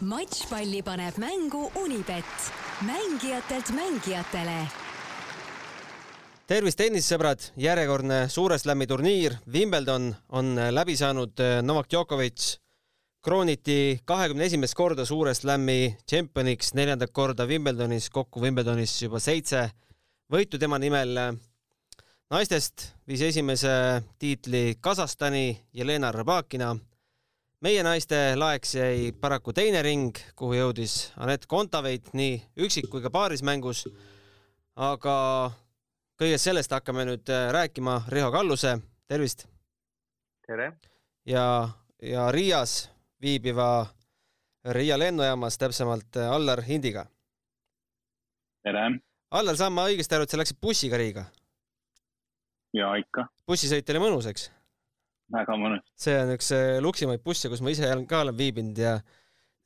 matšpalli paneb mängu Unibet, mängijatelt mängijatele. tervist, tennisesõbrad, järjekordne Suure Slami turniir Wimbledon on läbi saanud. Novak Djokovic krooniti kahekümne esimest korda Suure Slami tšempioniks, neljandat korda Wimbledonis, kokku Wimbledonis juba seitse võitu tema nimel. naistest viis esimese tiitli Kasahstani Jelena Rõbakina meie naiste laeks jäi paraku teine ring, kuhu jõudis Anett Kontaveit nii üksik- kui ka paarismängus. aga kõigest sellest hakkame nüüd äh, rääkima Riho Kalluse, tervist! tere! ja, ja Riias viibiva Riia lennujaamas, täpsemalt äh, Allar Hindiga. tere! Allar, saan ma õigesti aru, et sa läksid bussiga Riiga? jaa, ikka. bussisõit oli mõnus, eks? Väga mõnus. see on üks äh, luksimaid busse, kus ma ise ka olen viibinud ja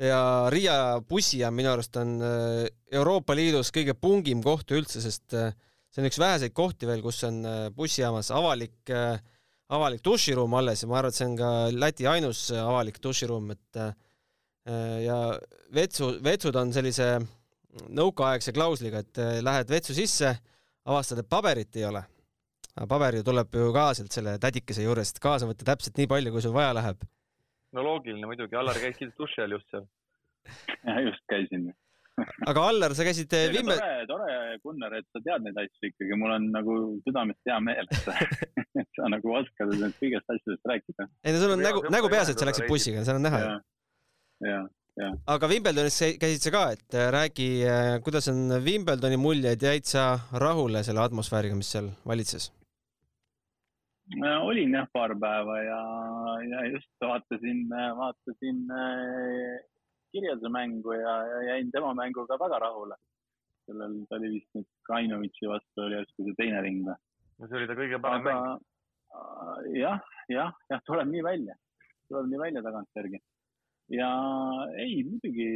ja Riia bussijaam minu arust on äh, Euroopa Liidus kõige pungim koht üldse, sest äh, see on üks väheseid kohti veel, kus on bussijaamas avalik, avalik duširuum alles ja ma arvan, et see on ka Läti ainus avalik duširuum, et ja vetsu, vetsud on sellise nõukaaegse klausliga, et lähed vetsu sisse, avastad, et paberit ei ole paber ju tuleb ju ka sealt selle tädikese juurest kaasa võtta täpselt nii palju, kui sul vaja läheb. no loogiline muidugi, Allar käis kindlasti duši all just seal. just käisin. aga Allar, sa käisid Vimme-. tore, tore, Gunnar, et sa tead neid asju ikkagi, mul on nagu südamest hea meel, et sa, et sa nagu oskad nendest kõigest asjadest rääkida. ei no sul on nägu, nägu peas, et sa läksid bussiga, seal on näha ju. jah Ja. aga Wimbledonis käisid sa ka, et äh, räägi, äh, kuidas on Wimbledoni muljed, jäid sa rahule selle atmosfääriga, mis seal valitses? Olin jah paar päeva ja, ja just vaatasin, vaatasin äh, kirjade mängu ja, ja jäin tema mänguga väga rahule. sellel, ta oli vist nüüd Krainovitši vastu oli järsku see teine ring või? no see oli ta kõige parem mäng. Äh, jah, jah, jah, tuleb nii välja, tuleb nii välja tagantjärgi. ja ei, muidugi,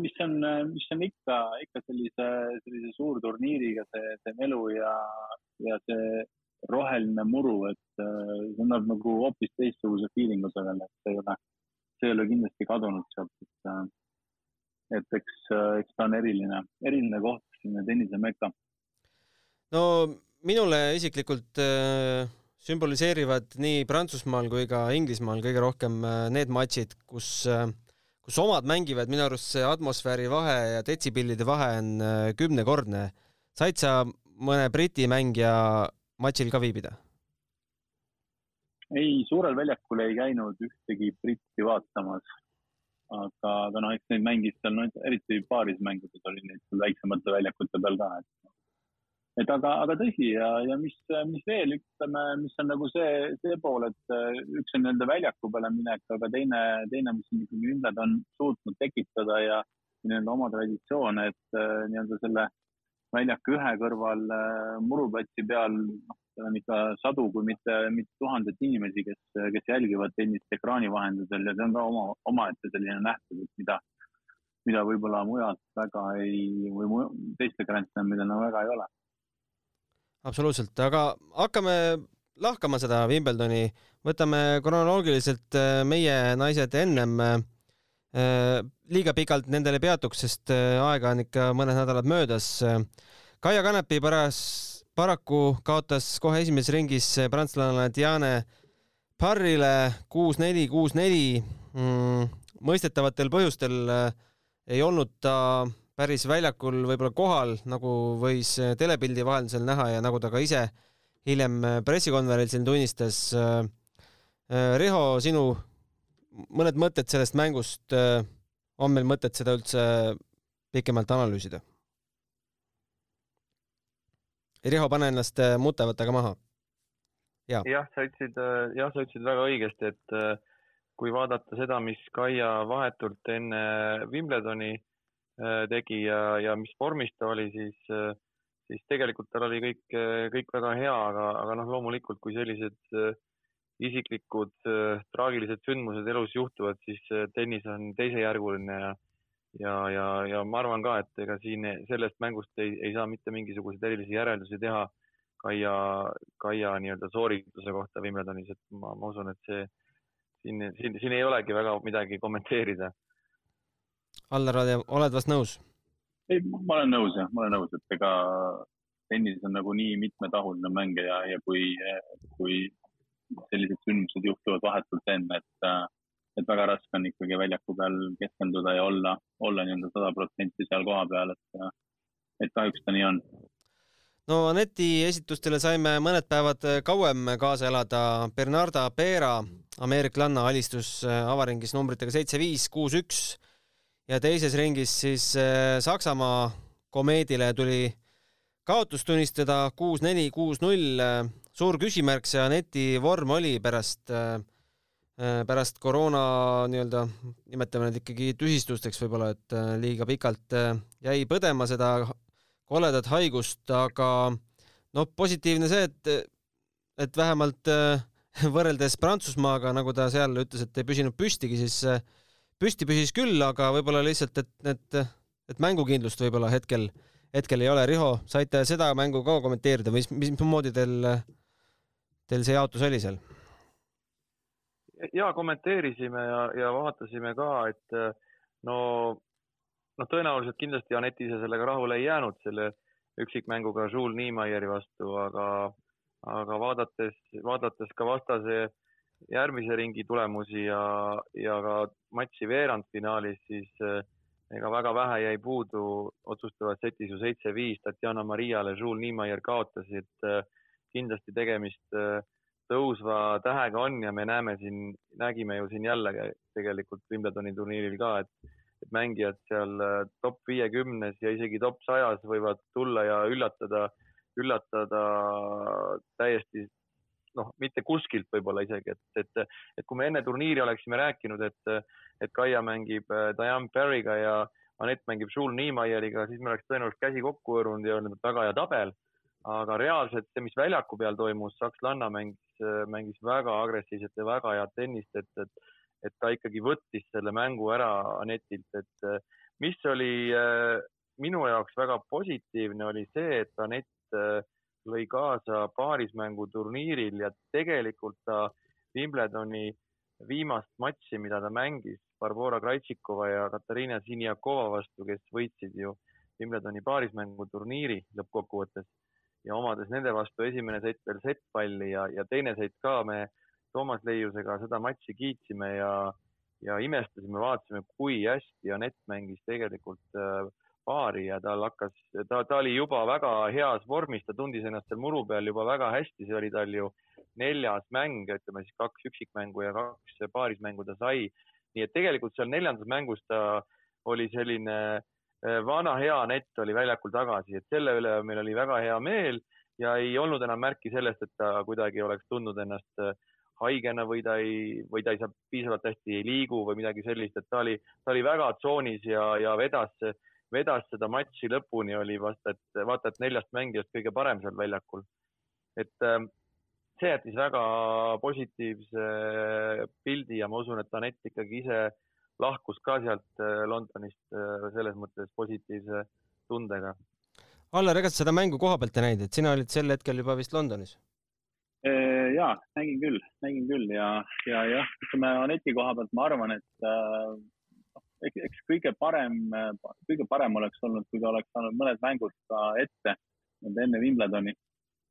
mis on, mis on ikka, ikka sellise, sellise suurturniiriga see, see melu ja, ja see roheline muru, et äh, see annab nagu hoopis teistsuguse feeling'u sellele, et see ei ole, see ei ole kindlasti kadunud sealt, et, äh, et eks, äh, eks ta on eriline, eriline koht, selline tennisemeka. no minule isiklikult äh, sümboliseerivad nii Prantsusmaal kui ka Inglismaal kõige rohkem need matšid, kus kus omad mängivad, minu arust see atmosfääri vahe ja detsibellide vahe on kümnekordne. said sa mõne Briti mängija matšil ka viibida? ei, suurel väljakul ei käinud ühtegi britti vaatamas. aga, aga noh, eks neid mängis seal, no eriti paarismängudes oli neid väiksemate väljakute peal ka, et. et aga, aga tõsi ja, ja mis, mis veel ütleme, mis on nagu see, see pool, et üks on nende väljaku peale minek, aga teine, teine, mis on ikkagi ümber on suutnud tekitada ja nii-öelda oma traditsioone, et nii-öelda selle väljaku ühe kõrval äh, muruplatsi peal, noh, seal on ikka sadu, kui mitte, mitte tuhandet inimesi, kes, kes jälgivad tennist ekraani vahendusel ja see on ka oma, omaette selline nähtus, mida, mida võib-olla mujalt väga ei, või teiste Grand Slamidel no väga ei ole. absoluutselt, aga hakkame lahkama seda Wimbledoni, võtame kronoloogiliselt äh, meie naised ennem äh, liiga pikalt nendele peatuks, sest äh, aega on ikka mõned nädalad möödas. Kaia Kanepi päras, paraku kaotas kohe esimeses ringis prantslane Diane Parrile kuus-neli, kuus-neli. Mm, mõistetavatel põhjustel äh, ei olnud ta päris väljakul võib-olla kohal, nagu võis äh, telepildi vahendusel näha ja nagu ta ka ise hiljem pressikonverentsil tunnistas. Riho, sinu mõned mõtted sellest mängust on meil mõtet seda üldse pikemalt analüüsida? Riho, pane ennast äh, mute, võta ka maha. jah ja,, sa ütlesid, äh, jah, sa ütlesid väga õigesti, et äh, kui vaadata seda, mis Kaia vahetult enne Wimbledoni tegi ja, ja mis vormis ta oli, siis, siis tegelikult tal oli kõik, kõik väga hea, aga, aga noh, loomulikult, kui sellised isiklikud äh, traagilised sündmused elus juhtuvad, siis äh, tennis on teisejärguline ja ja, ja, ja ma arvan ka, et ega siin sellest mängust ei, ei saa mitte mingisuguseid erilisi järeldusi teha Kaia, Kaia nii-öelda soorituse kohta Wimbledonis, et ma, ma usun, et see siin, siin, siin ei olegi väga midagi kommenteerida. Allar, oled vast nõus? ei, ma olen nõus jah, ma olen nõus, et ega tennis on nagu nii mitmetahuline mäng ja, ja kui, kui sellised sündmused juhtuvad vahetult enne, et, et väga raske on ikkagi väljaku peal keskenduda ja olla, olla nii-öelda sada protsenti seal kohapeal, et, et kahjuks ta nii on. no Aneti esitustele saime mõned päevad kauem kaasa elada. Bernarda Pera, ameeriklanna, alistus avaringis numbritega seitse-viis, kuus-üks ja teises ringis siis äh, Saksamaa komeedile tuli kaotust tunnistada kuus-neli, kuus-null. Suur küsimärk see Aneti vorm oli pärast, äh, äh, pärast koroona nii-öelda, nimetame need ikkagi tüsistusteks võib-olla, et liiga pikalt jäi põdema seda koledat haigust, aga noh, positiivne see, et, et vähemalt võrreldes Prantsusmaaga, nagu ta seal ütles, et ei püsinud püstigi, siis püsti püsis küll, aga võib-olla lihtsalt, et need, et mängukindlust võib-olla hetkel, hetkel ei ole. Riho, saite seda mängu ka kommenteerida või mis, mismoodi teil, teil see jaotus oli seal? ja kommenteerisime ja, ja vaatasime ka, et no, noh, tõenäoliselt kindlasti Anett ise sellega rahule ei jäänud, selle üksikmänguga Jules Niemeyeri vastu, aga, aga vaadates, vaadates ka vastase järgmise ringi tulemusi ja, ja ka matši veerandfinaalis, siis eh, ega väga vähe jäi puudu, otsustavas setis ju seitse-viis Tatjana Mariale, Jules Niemeyer kaotasid. Eh, kindlasti tegemist eh, tõusva tähega on ja me näeme siin, nägime ju siin jälle tegelikult Wimbledoni turniiril ka, et, et mängijad seal top viiekümnes ja isegi top sajas võivad tulla ja üllatada, üllatada täiesti noh, mitte kuskilt võib-olla isegi, et, et, et kui me enne turniiri oleksime rääkinud, et, et Kaia mängib äh, Diane Barry'ga ja Anett mängib Jules Niemeyeriga, siis me oleks tõenäoliselt käsi kokku hõõrunud ja öelnud, et väga hea tabel. Aga reaalselt see, mis väljaku peal toimus, sakslanna mängis, mängis väga agressiivset ja väga head tennist, et, et, et ta ikkagi võttis selle mängu ära Anetilt, et mis oli äh, minu jaoks väga positiivne, oli see, et Anett äh, lõi kaasa paarismängu turniiril ja tegelikult ta Wimbledoni viimast matši, mida ta mängis Barbora Krajtšikova ja Katariina Siniakova vastu, kes võitsid ju Wimbledoni paarismängu turniiri lõppkokkuvõttes ja omades nende vastu esimene sett veel settpalli ja, ja teine sett ka me Toomas Leiusega seda matši kiitsime ja, ja imestasime, vaatasime, kui hästi Anett mängis tegelikult äh, paari ja tal hakkas, ta, ta oli juba väga heas vormis, ta tundis ennast seal muru peal juba väga hästi, see oli tal ju neljas mäng, ütleme siis kaks üksikmängu ja kaks paarismängu ta sai. nii et tegelikult seal neljandas mängus ta oli selline eh, vana hea nett oli väljakul tagasi, et selle üle meil oli väga hea meel ja ei olnud enam märki sellest, et ta kuidagi oleks tundnud ennast eh, haigena või ta ei, või ta ei saa piisavalt hästi ei liigu või midagi sellist, et ta oli, ta oli väga tsoonis ja, ja vedas vedas seda matši lõpuni, oli vaata, et vaata, et neljast mängijast kõige parem seal väljakul. et ähm, see jättis väga positiivse pildi ja ma usun, et Anett ikkagi ise lahkus ka sealt äh, Londonist äh, selles mõttes positiivse tundega. Allar, ega sa seda mängu koha pealt ei näinud, et sina olid sel hetkel juba vist Londonis? Äh, ja nägin küll, nägin küll ja, ja jah, ütleme Aneti koha pealt ma arvan, et äh, eks kõige parem, kõige parem oleks olnud, kui ta oleks saanud mõned mängud ka ette, enne Wimbledoni.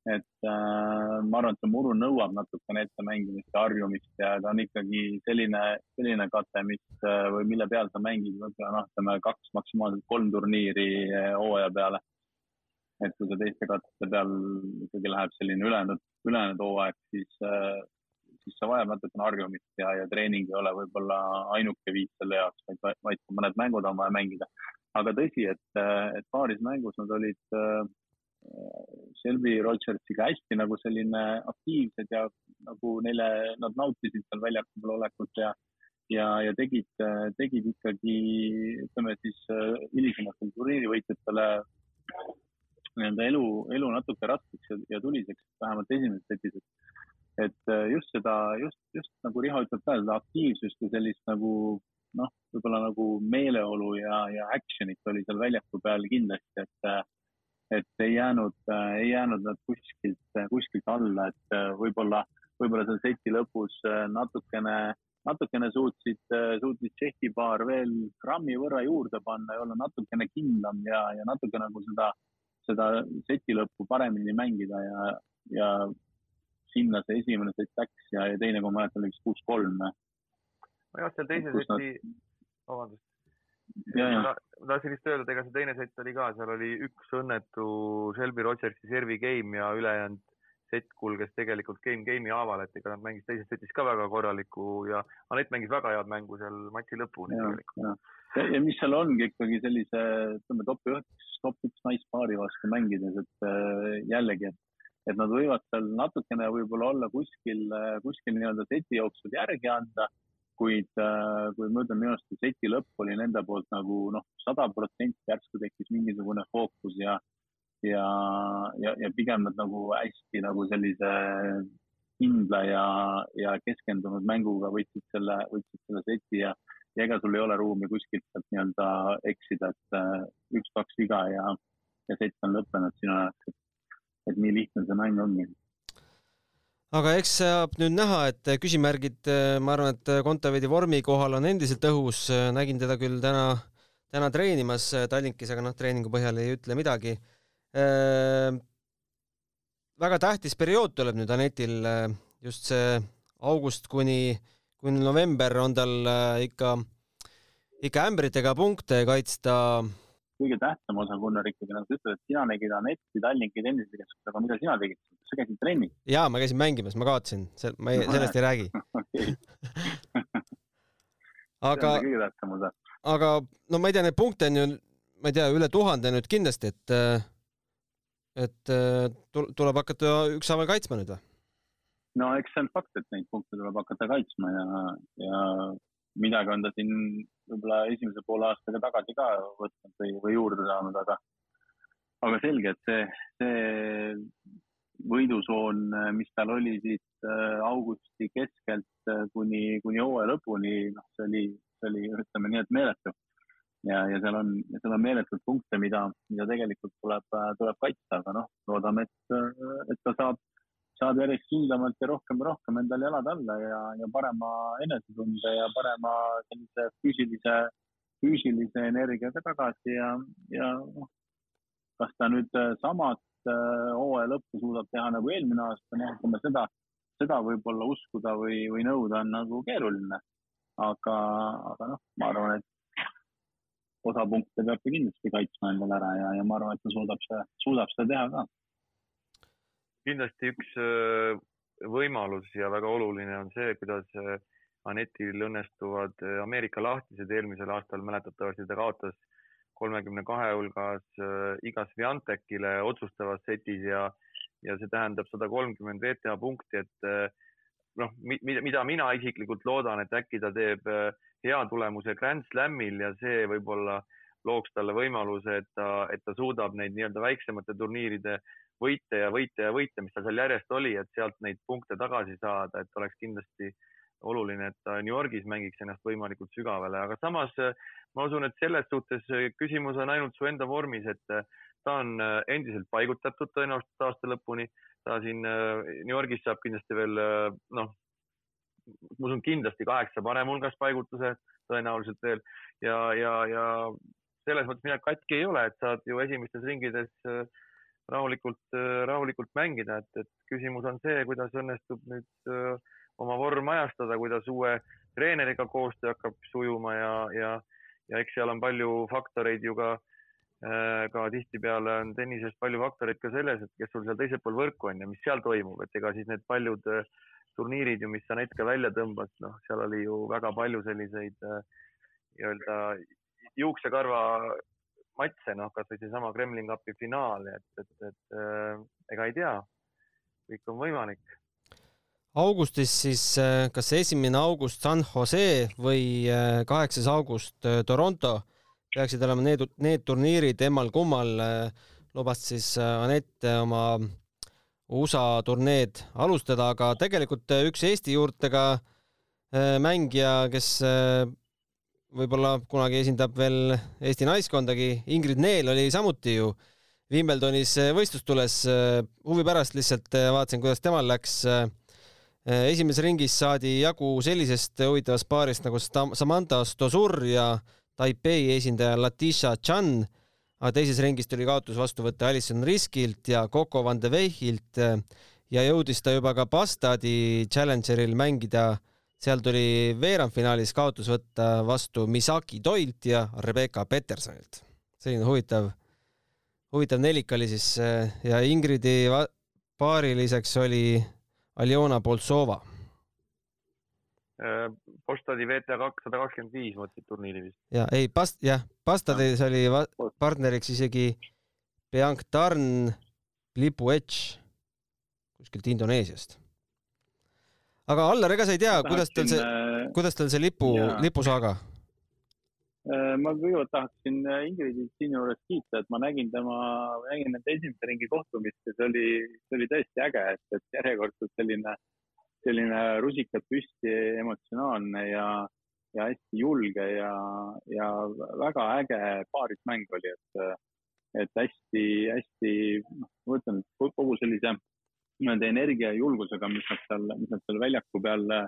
Et äh, ma arvan, et see muru nõuab natukene ette mängimist ja harjumist ja ta on ikkagi selline, selline kate, mis äh, või mille peal sa mängid võib-olla noh, ütleme kaks, maksimaalselt kolm turniiri äh, hooaja peale. et kui sa teiste katete peal ikkagi läheb selline ülejäänud, ülejäänud hooaeg, siis äh, siis see vajab natukene harjumist ja, ja treening ei ole võib-olla ainuke viis selle jaoks, vaid, vaid mõned mängud on vaja mängida. aga tõsi, et, et paaris mängus nad olid äh, Shelby Rogersiga hästi nagu selline aktiivsed ja nagu neile, nad nautisid seal väljaku peal olekut ja, ja, ja tegid, tegid ikkagi, ütleme siis hilisematele turniirivõitjatele nii-öelda elu, elu natuke raskeks ja, ja tuliseks, vähemalt esimeses setis, et et just seda, just, just nagu Riho ütleb ka, seda aktiivsust ja sellist nagu noh, võib-olla nagu meeleolu ja, ja action'it oli seal väljaku peal kindlasti, et et ei jäänud, äh, ei jäänud nad kuskilt, kuskilt alla, et võib-olla, võib-olla seal seti lõpus natukene, natukene suutsid, suutsid Tšehhi paar veel grammi võrra juurde panna ja olla natukene kindlam ja, ja natuke nagu seda, seda seti lõppu paremini mängida ja, ja sinna see esimene sett läks ja, ja teine, kui ma mäletan, läks kuus-kolm. nojah, seal teise seti nad..., vabandust. Ma tahtsin vist öelda, et ega see teine sett oli ka, seal oli üks õnnetu Shelby Rogersi servi game ja ülejäänud sett kulges tegelikult game game'i haaval, et ega nad mängisid teises setis ka väga korralikku ja Anett mängis väga head mängu seal matši lõpuni ja, tegelikult. Ja, mis seal ongi ikkagi sellise, ütleme top üks, top üks naispaari vastu mängides, et äh, jällegi, et, et nad võivad seal natukene võib-olla olla kuskil, kuskil nii-öelda seti jooksul järgi anda, kuid äh,, kui ma ütlen, minu arust see seti lõpp oli nende poolt nagu noh, sada protsenti järsku tekkis mingisugune fookus ja ja, ja, ja pigem nad nagu hästi nagu sellise kindla ja, ja keskendunud mänguga võtsid selle, võtsid selle seti ja, ja ega sul ei ole ruumi kuskilt sealt nii-öelda eksida, et äh, üks-kaks viga ja, ja sett on lõppenud sinu jaoks, et, et nii lihtne see mäng ongi aga eks saab nüüd näha, et küsimärgid, äh, ma arvan, et Kontaveidi vormi kohal on endiselt õhus, nägin teda küll täna, täna treenimas Tallinkis, aga noh, treeningu põhjal ei ütle midagi väga tähtis periood tuleb nüüd Anetil, äh, just see august kuni, kuni november on tal äh, ikka, ikka ämbritega punkte kaitsta. Kõige tähtsam osa, Gunnar, ikkagi nagu sa ütled, et sina nägid Anetti Tallinki tennisekeskuses, aga mida sina tegid? sa käisid trennis? jaa, ma käisin mängimas, ma kaotasin, ma ei, sellest ei räägi aga, aga no ma ei tea, neid punkte on ju, ma ei tea, üle tuhande nüüd kindlasti, et äh, et äh, tuleb hakata ükshaaval kaitsma nüüd või? no eks see on fakt, et neid punkte tuleb hakata kaitsma ja, ja midagi on ta siin võib-olla esimese poole aastaga tagasi ka võtnud või, või juurde saanud, aga, aga selge, et see, see võidusoon, mis tal oli siit äh, augusti keskelt äh, kuni, kuni hooaja lõpuni, noh, see oli, see oli, ütleme nii, et meeletu. Ja, ja seal on, seal on meeletult punkte, mida, mida tegelikult tuleb, tuleb kaitsta, aga noh, loodame, et, et ta saab, saab järjest kindlamalt ja rohkem rohkem endale jalad alla ja, ja parema enesetunde ja parema sellise füüsilise, füüsilise energiaga tagasi ja, ja noh, kas ta nüüd samat äh, hooaja lõppu suudab teha nagu eelmine aasta, noh, ütleme seda, seda võib-olla uskuda või, või nõuda on nagu keeruline. aga, aga noh, ma arvan, et osa punkte peab ta kindlasti kaitsma endale ära ja, ja ma arvan, et ta suudab seda, suudab seda teha ka. Kindlasti üks äh, võimalus ja väga oluline on see, kuidas äh, Anetil õnnestuvad äh, Ameerika lahtised eelmisel aastal mäletatavasti ta kaotas kolmekümne kahe hulgas igas Viantekile otsustavas setis ja, ja see tähendab sada kolmkümmend VTA punkti, et noh, mida mina isiklikult loodan, et äkki ta teeb hea tulemuse Grand Slamil ja see võib-olla looks talle võimaluse, et ta, et ta suudab neid nii-öelda väiksemate turniiride võite ja võite ja võite, mis tal seal järjest oli, et sealt neid punkte tagasi saada, et oleks kindlasti oluline, et ta New Yorgis mängiks ennast võimalikult sügavale, aga samas ma usun, et selles suhtes küsimus on ainult su enda vormis, et ta on endiselt paigutatud tõenäoliselt aasta lõpuni. ta siin New Yorgis saab kindlasti veel noh, ma usun kindlasti kaheksa parema hulgas paigutuse tõenäoliselt veel ja, ja, ja selles mõttes midagi katki ei ole, et saad ju esimestes ringides äh, rahulikult, äh, rahulikult mängida, et, et küsimus on see, kuidas õnnestub nüüd äh, oma vorm ajastada, kuidas uue treeneriga koostöö hakkab sujuma ja, ja, ja eks seal on palju faktoreid ju ka, ka tihtipeale on tennises palju faktoreid ka selles, et kes sul seal teisel pool võrku on ja mis seal toimub, et ega siis need paljud äh, turniirid ju, mis sa ka välja tõmbad, noh, seal oli ju väga palju selliseid äh, nii-öelda juuksekarva matse, noh, kasvõi seesama Kremlin Cupi finaal, et, et, et äh, ega ei tea, kõik on võimalik. augustis siis äh, kas esimene august San Jose või äh, kaheksas august Toronto peaksid olema need, need turniirid emmal-kummal, lubas siis Anett oma USA turneed alustada, aga tegelikult üks Eesti juurtega mängija, kes võib-olla kunagi esindab veel Eesti naiskondagi, Ingrid Neel oli samuti ju Wimbledonis võistlustules huvi pärast lihtsalt vaatasin, kuidas temal läks. esimeses ringis saadi jagu sellisest huvitavast paarist nagu Samantha Stosur ja Taipei esindaja Latisha Chan, aga teises ringis tuli kaotus vastu võtta Alison Riskilt ja Coco Van de Weichilt ja jõudis ta juba ka Bastadi Challengeril mängida. Seal tuli veerandfinaalis kaotus võtta vastu Misaki Toilt ja Rebecca Petersonilt. selline huvitav, huvitav nelik oli siis ja Ingridi paariliseks oli Aljona Boltsova. Postadi VTA kakssada kakskümmend viis mõtlesid turniiri vist. ja ei, Past-, jah, Pastadis oli partneriks isegi Bianc Tarn, Lipu Etš kuskilt Indoneesiast. Aga Allar, ega sa ei tea, kuidas tal see, äh, kuidas tal see lipu, lipusaaga? Äh, ma kõigepealt tahaksin äh, Ingridit siinjuures kiita, et ma nägin tema, nägin nende esimese ringi kohtumist ja see oli, see oli tõesti äge, et, et järjekordselt selline, selline rusikad püsti, emotsionaalne ja, ja hästi julge ja, ja väga äge paarismäng oli, et, et hästi-hästi, noh, ma ütlen, kogu sellise nende energia ja julgusega, mis nad seal, mis nad seal väljaku peal äh,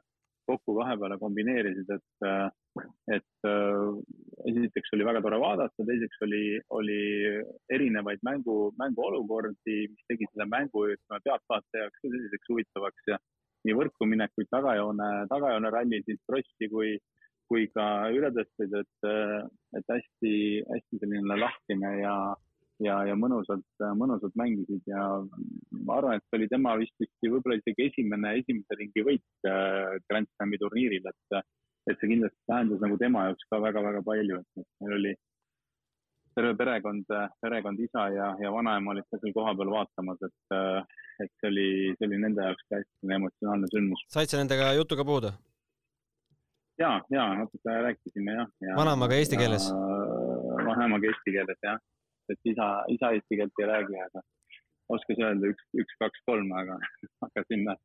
kokku kahe peale kombineerisid, et, äh, et äh, esiteks oli väga tore vaadata, teiseks oli, oli erinevaid mängu, mänguolukordi, mis tegi selle mängu, ütleme, pealtvaataja jaoks ka selliseks huvitavaks ja nii võrkuminekuid, tagajoone, tagajoone rallisid, krossi kui, kui ka ületõsteid, et, et hästi, hästi selline lahtine ja, ja, ja mõnusalt, mõnusalt mängisid ja ma arvan, et see oli tema vist vist võib-olla isegi esimene, esimese ringi võit äh, Grand Slami turniiril, et, et see kindlasti tähendas nagu tema jaoks ka väga-väga palju, et meil oli terve perekond, perekond, isa ja, ja vanaema olid ka seal kohapeal vaatamas, et, et see oli, see oli nende jaoks ka hästi emotsionaalne sündmus. said sa nendega jutuga puudu? ja, ja natuke rääkisime jah ja,. vanaemaga eesti keeles? vanaemaga eesti keeles jah et isa, isa eesti keelt ei räägi, aga oskas öelda üks, üks, kaks, kolm, aga, aga sinna,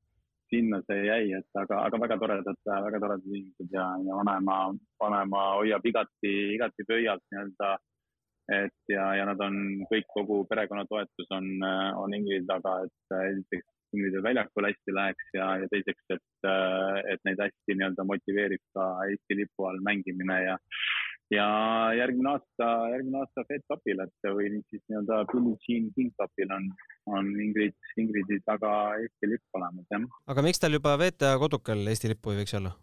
sinna see jäi, et aga, aga väga toredad, väga toredad inimesed ja, ja vanaema, vanaema hoiab igati, igati pöialt nii-öelda. et ja, ja nad on kõik, kogu perekonna toetus on, on Ingrid taga, et esiteks Ingridil väljakul hästi läheks ja, ja teiseks, et, et neid hästi nii-öelda motiveerib ka Eesti lipu all mängimine ja ja järgmine aasta, järgmine aasta Fed Cupil, et või siis nii-öelda Billie Jean King Cupil on, on Ingrid, Ingridi taga Eesti lipp olemas, jah. aga miks tal juba VTA kodukal Eesti lippu ei võiks olla?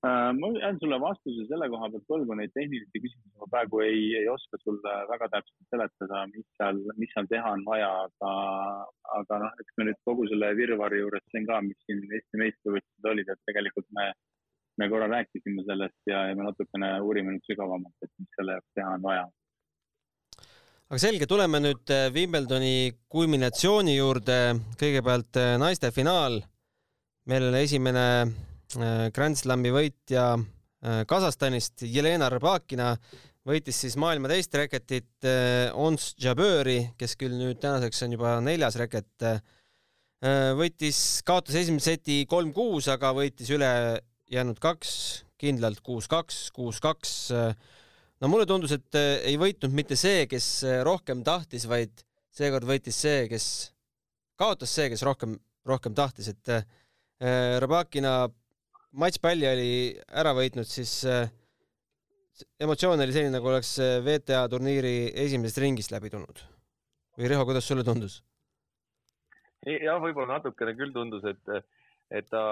Äh, ma jään sulle vastuse selle koha pealt võlgu, neid tehnilisi küsimusi ma praegu ei, ei oska sulle väga täpselt seletada, mis seal, mis seal teha on vaja, aga, aga noh, eks me nüüd kogu selle virvarri juures siin ka, mis siin Eesti meistrivõistlused olid, et tegelikult me me korra rääkisime sellest ja, ja me natukene uurime nüüd sügavamalt, et mis selle jaoks teha on vaja. aga selge, tuleme nüüd äh, Wimbledoni kulminatsiooni juurde. kõigepealt äh, naiste finaal. meil on esimene äh, Grand Slami võitja Kasahstanist, Jelena Rybakina võitis siis maailma teist reketit Ons Jabeur, kes küll nüüd tänaseks on juba neljas reket võitis, kaotas esimese seti kolm-kuus, aga võitis üle jäänud kaks, kindlalt kuus-kaks, kuus-kaks. no mulle tundus, et eh, ei võitnud mitte see, kes eh, rohkem tahtis, vaid seekord võitis see, kes, kaotas see, kes rohkem, rohkem tahtis, et äh, Rabakina matšpalli oli ära võitnud, siis äh, emotsioon oli selline, nagu oleks VTA turniiri esimesest ringist läbi tulnud. või Riho, kuidas sulle tundus? jah, võib-olla natukene küll tundus, et et ta,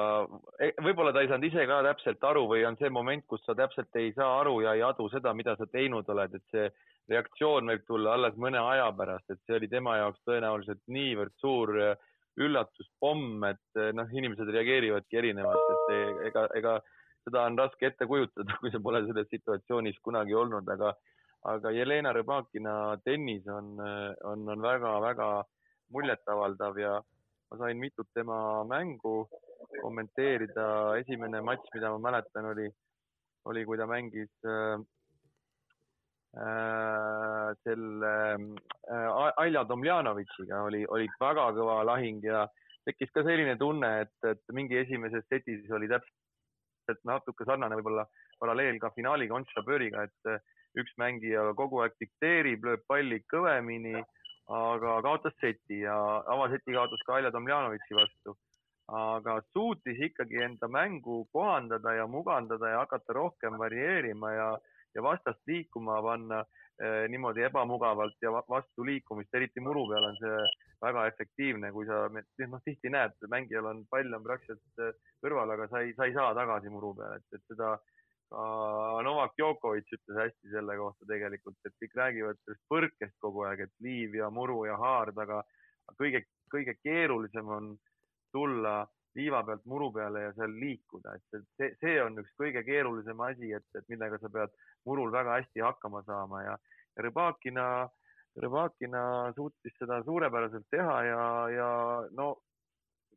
e, võib-olla ta ei saanud ise ka täpselt aru või on see moment, kus sa täpselt ei saa aru ja ei adu seda, mida sa teinud oled, et see reaktsioon võib tulla alles mõne aja pärast, et see oli tema jaoks tõenäoliselt niivõrd suur äh, üllatuspomm, et äh, noh, inimesed reageerivadki erinevalt, et ega, ega seda on raske ette kujutada, kui sa pole selles situatsioonis kunagi olnud, aga, aga Jelena Rybakina tennis on, äh, on, on väga-väga muljetavaldav ja ma sain mitut tema mängu kommenteerida. esimene matš, mida ma mäletan, oli, oli, kui ta mängis äh, äh, selle äh, Alja Tomljanovitšiga oli, oli väga kõva lahing ja tekkis ka selline tunne, et, et mingi esimeses setis oli täpselt natuke sarnane võib-olla paralleel ka finaaliga Ons Jaböriga, et üks mängija kogu aeg dikteerib, lööb palli kõvemini, aga kaotas seti ja avaseti kaotas ka Alja Tomljanovitši vastu. Aga suutis ikkagi enda mängu kohandada ja mugandada ja hakata rohkem varieerima ja, ja vastast liikuma panna eh, niimoodi ebamugavalt ja vastu liikumist, eriti muru peal on see väga efektiivne, kui sa, noh, tihti näed, mängijal on pall on praktiliselt eh, kõrval, aga sa ei, sa ei saa tagasi muru peale, et, et seda ka Novak Djokovic ütles hästi selle kohta tegelikult, et kõik räägivad sellest põrkest kogu aeg, et liiv ja muru ja haard, aga kõige, kõige keerulisem on tulla liiva pealt muru peale ja seal liikuda, et see, see on üks kõige keerulisem asi, et, et millega sa pead murul väga hästi hakkama saama ja, ja Rõbakina, Rõbakina suutis seda suurepäraselt teha ja, ja no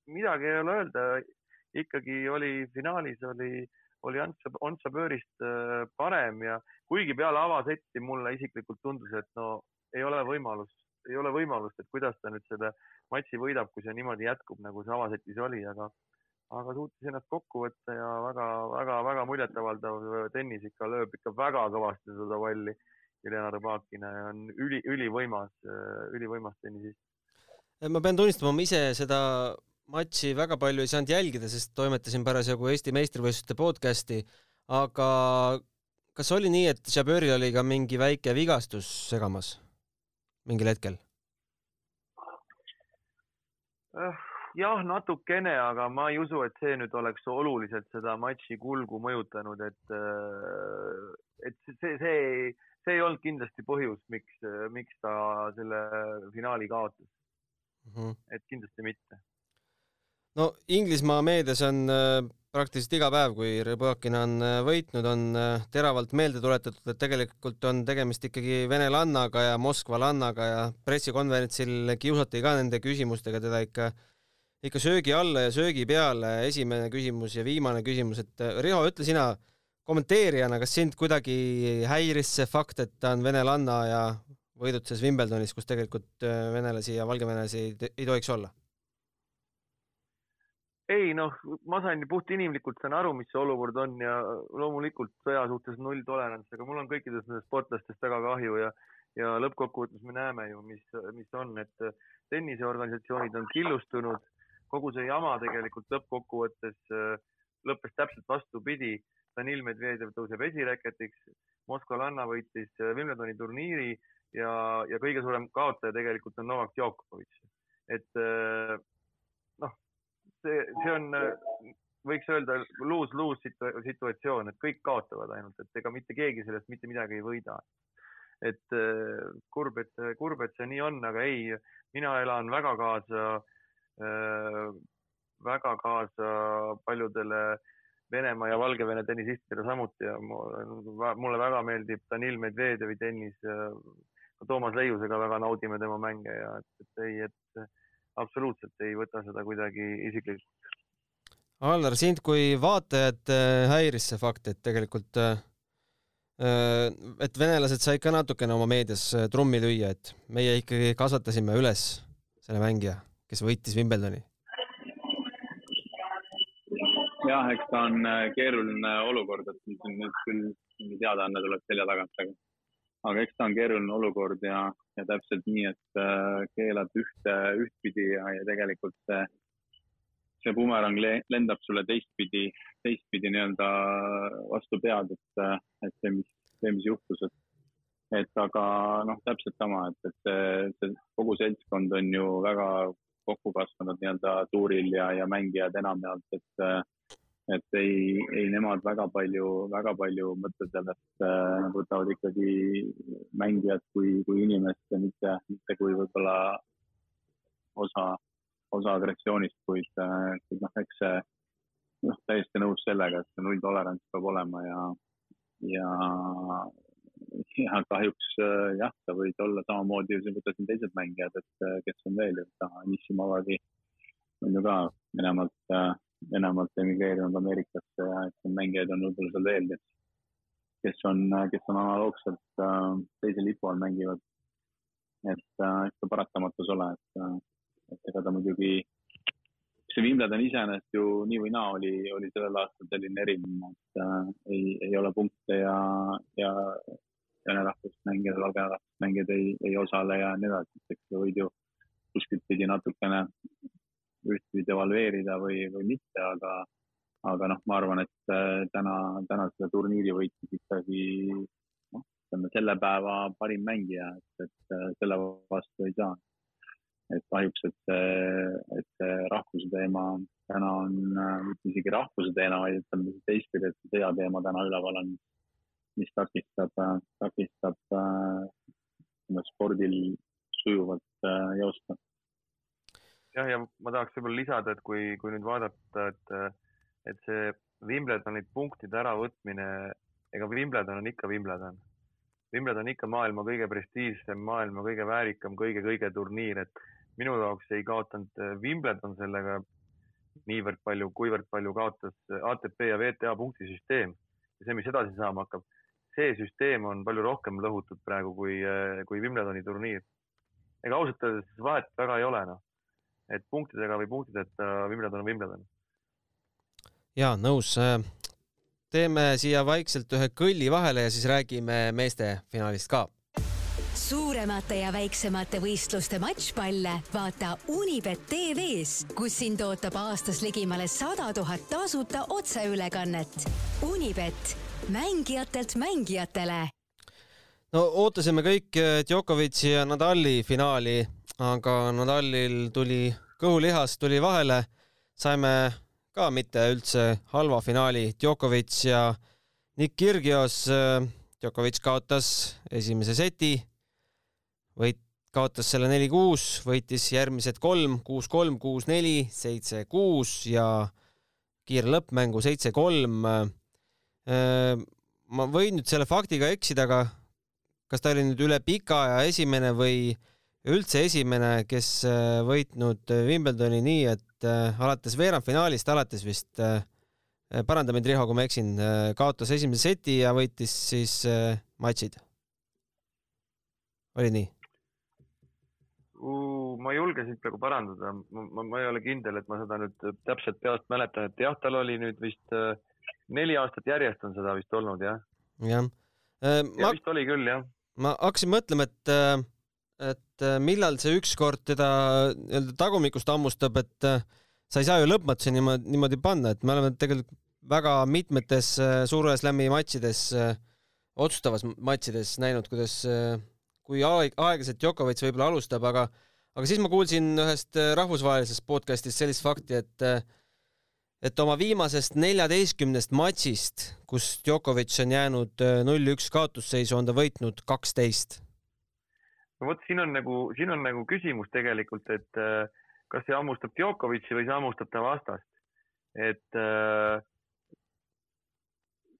midagi ei ole öelda, ikkagi oli finaalis oli oli Antsa Pöörist äh, parem ja kuigi peale avasetti mulle isiklikult tundus, et no ei ole võimalust, ei ole võimalust, et kuidas ta nüüd selle matši võidab, kui see niimoodi jätkub, nagu see avasetis oli, aga, aga suutis ennast kokku võtta ja väga-väga-väga muljetavaldav tennis ikka lööb ikka väga kõvasti seda palli. Jelena Rõbakina ja on üli, ülivõimas, ülivõimas tennisist. ma pean tunnistama, ma ise seda matši väga palju ei saanud jälgida, sest toimetasin parasjagu Eesti meistrivõistluste podcasti, aga kas oli nii, et Jaböril oli ka mingi väike vigastus segamas mingil hetkel? Äh, jah, natukene, aga ma ei usu, et see nüüd oleks oluliselt seda matši kulgu mõjutanud, et, äh, et see, see, see ei olnud kindlasti põhjus, miks, miks ta selle finaali kaotas mm. -hmm. et kindlasti mitte no Inglismaa meedias on äh, praktiliselt iga päev, kui Rõbakina on äh, võitnud, on äh, teravalt meelde tuletatud, et tegelikult on tegemist ikkagi venelannaga ja Moskva lannaga ja pressikonverentsil kiusati ka nende küsimustega teda ikka, ikka söögi alla ja söögi peale. esimene küsimus ja viimane küsimus, et Riho, ütle sina kommenteerijana, kas sind kuidagi häiris see fakt, et ta on venelanna ja võidutses Wimbledonis, kus tegelikult venelasi ja valgevenelasi ei tohiks olla? Ei noh, ma sain puhtinimlikult saan aru, mis see olukord on ja loomulikult sõja suhtes null tolerants, aga mul on kõikidest nendest sportlastest väga kahju ja ja lõppkokkuvõttes me näeme ju, mis, mis on, et tenniseorganisatsioonid on killustunud, kogu see jama tegelikult lõppkokkuvõttes äh, lõppes täpselt vastupidi. Danil Medvedjev tõuseb esireketiks, Moskva Lanna võitis äh, Wimbledoni turniiri ja, ja kõige suurem kaotaja tegelikult on Novak Djokovic. et äh, see, see on, võiks öelda lose-lose situatsioon, et kõik kaotavad ainult, et ega mitte keegi sellest mitte midagi ei võida. et kurb, et, kurb, et see nii on, aga ei, mina elan väga kaasa, äh, väga kaasa paljudele Venemaa ja Valgevene tennisistidele samuti ja mulle väga meeldib Danil Medvedjevi tennis. Toomas Leiusega väga naudime tema mänge ja et, et ei, et absoluutselt ei võta seda kuidagi isiklikult. Allar, sind kui vaatajat äh, häiris see fakt, et tegelikult äh, äh, et venelased said ka natukene oma meedias trummi lüüa, et meie ikkagi kasvatasime üles selle mängija, kes võitis Wimbledoni. jah, eks ta on keeruline olukord, et nüüd küll mingi teadaanne tuleb selja tagant, aga aga eks ta on keeruline olukord ja, ja täpselt nii, et äh, keelad ühte, ühtpidi ja, ja tegelikult see, see bumerang lendab sulle teistpidi, teistpidi nii-öelda vastu pead, et, et see, mis, see, mis juhtus, et, et aga noh, täpselt sama, et, et see, see kogu seltskond on ju väga kokku kasvanud nii-öelda tuuril ja, ja mängijad enamjaolt, et et ei, ei nemad väga palju, väga palju mõtted sellest äh,, nad võtavad ikkagi mängijat kui, kui inimest ja mitte, mitte kui võib-olla osa, osa agressioonist, kuid, äh, kuid noh, eks see noh, täiesti nõus sellega, et see nulltolerants peab olema ja, ja, ja kahjuks äh, jah, sa võid olla samamoodi, võta siin teised mängijad, et äh, kes on veel, et Anissimovagi on ju ka Venemaalt äh, Venemaalt emigreerinud Ameerikasse ja neid mängijaid on võib-olla seal veel, kes, kes on, kes on analoogselt äh, teise lipu all mängivad. et äh, eks ta paratamatus ole, et, äh, et ega ta muidugi, see Wimbledon iseenesest ju nii või naa oli, oli sellel aastal selline eriline, et äh, ei, ei ole punkte ja, ja vene rahvust mängijad, valge rahvust mängijad ei, ei osale ja nii edasi, et eks sa võid ju kuskilt pidi natukene ühtpidi devalveerida või, või mitte, aga, aga noh, ma arvan, et äh, täna, täna seda turniiri võitis ikkagi noh, ütleme selle päeva parim mängija, et, et äh, selle vastu ei saa. et kahjuks, et see, et see rahvuse teema täna on äh, mitte isegi rahvuse teema, vaid ütleme teistpidi, et see sõjateema täna üleval on, mis takistab, takistab äh, spordil sujuvalt joosta jah, ja ma tahaks võib-olla lisada, et kui, kui nüüd vaadata, et, et see Wimbledoni punktide äravõtmine, ega Wimbledon on ikka Wimbledon. Wimbledon on ikka maailma kõige prestiižsem, maailma kõige väärikam, kõige-kõige turniir, et minu jaoks ei kaotanud Wimbledon sellega niivõrd palju, kuivõrd palju kaotas ATP ja WTA punktisüsteem ja see, mis edasi saama hakkab, see süsteem on palju rohkem lõhutud praegu kui, kui Wimbledoni turniir. ega ausalt öeldes vahet väga ei ole, noh et punktidega või punktideta Wimbledon on Wimbledon. ja nõus. teeme siia vaikselt ühe kõlli vahele ja siis räägime meeste finaalist ka suuremate ja väiksemate võistluste matšpalle vaata Unibet tv-s, kus sind ootab aastas ligimale sada tuhat tasuta otseülekannet. Unibet, mängijatelt mängijatele. no ootasime kõik Djokovic'i ja Nadali finaali aga Nadalil tuli kõhulihas tuli vahele, saime ka mitte üldse halva finaali, Djokovic ja Nick Kyrgios. Djokovic kaotas esimese seti, võit, kaotas selle neli-kuus, võitis järgmised kolm, kuus-kolm, kuus-neli, seitse-kuus ja kiire lõppmängu seitse-kolm. ma võin nüüd selle faktiga eksida, aga kas ta oli nüüd üle pika aja esimene või üldse esimene, kes äh, võitnud äh, Wimbledoni nii, et äh, alates veerandfinaalist alates vist, paranda mind, Riho, kui ma eksin, kaotas esimese seti ja võitis siis matšid. oli nii? ma ei julge sind praegu parandada, ma, ma ei ole kindel, et ma seda nüüd täpselt peast mäletan, et jah, tal oli nüüd vist neli aastat järjest on seda vist olnud, jah? jah. ja ma, vist oli küll, jah. ma hakkasin mõtlema, et et äh, millal see ükskord teda nii-öelda tagumikust hammustab, et äh, sa ei saa ju lõpmatuseni niimoodi, niimoodi panna, et me oleme tegelikult väga mitmetes äh, suure slam'i matšides, otsustavas matšides näinud, kuidas, kui aeg, aeglaselt Djokovic võib-olla alustab, aga aga siis ma kuulsin ühest rahvusvahelisest podcast'ist sellist fakti, et et oma viimasest neljateistkümnest matšist, kus Djokovic on jäänud null-üks kaotusseisu, on ta võitnud kaksteist no vot, siin on nagu, siin on nagu küsimus tegelikult, et äh, kas see hammustab Djokovic'i või see hammustab ta vastast. et äh,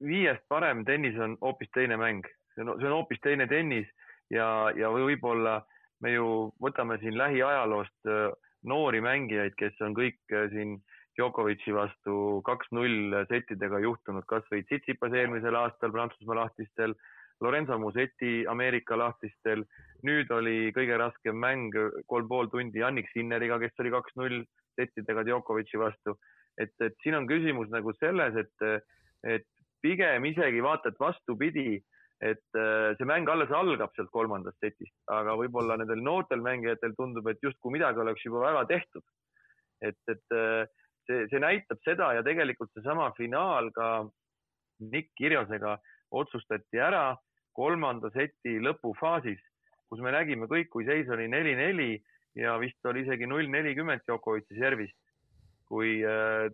viiest parem tennis on hoopis teine mäng, see on, see on hoopis teine tennis ja, ja võib-olla me ju võtame siin lähiajaloost äh, noori mängijaid, kes on kõik äh, siin Djokovic'i vastu kaks-null settidega juhtunud, kasvõi Tsitsipas eelmisel aastal Prantsusmaa lahtistel Lorenzo Musetti Ameerika lahtistel. nüüd oli kõige raskem mäng kolm pool tundi Jannik Sinneriga, kes oli kaks-null settidega Djokovic'i vastu. et, et siin on küsimus nagu selles, et, et pigem isegi vaata, et vastupidi, et äh, see mäng alles algab sealt kolmandast setist, aga võib-olla nendel noortel mängijatel tundub, et justkui midagi oleks juba väga tehtud. et, et äh, see, see näitab seda ja tegelikult seesama finaal ka Nick Kirjosega otsustati ära kolmanda seti lõpufaasis, kus me nägime kõik, kui seis oli neli-neli ja vist oli isegi null nelikümmend Djokovic'i servist, kui äh,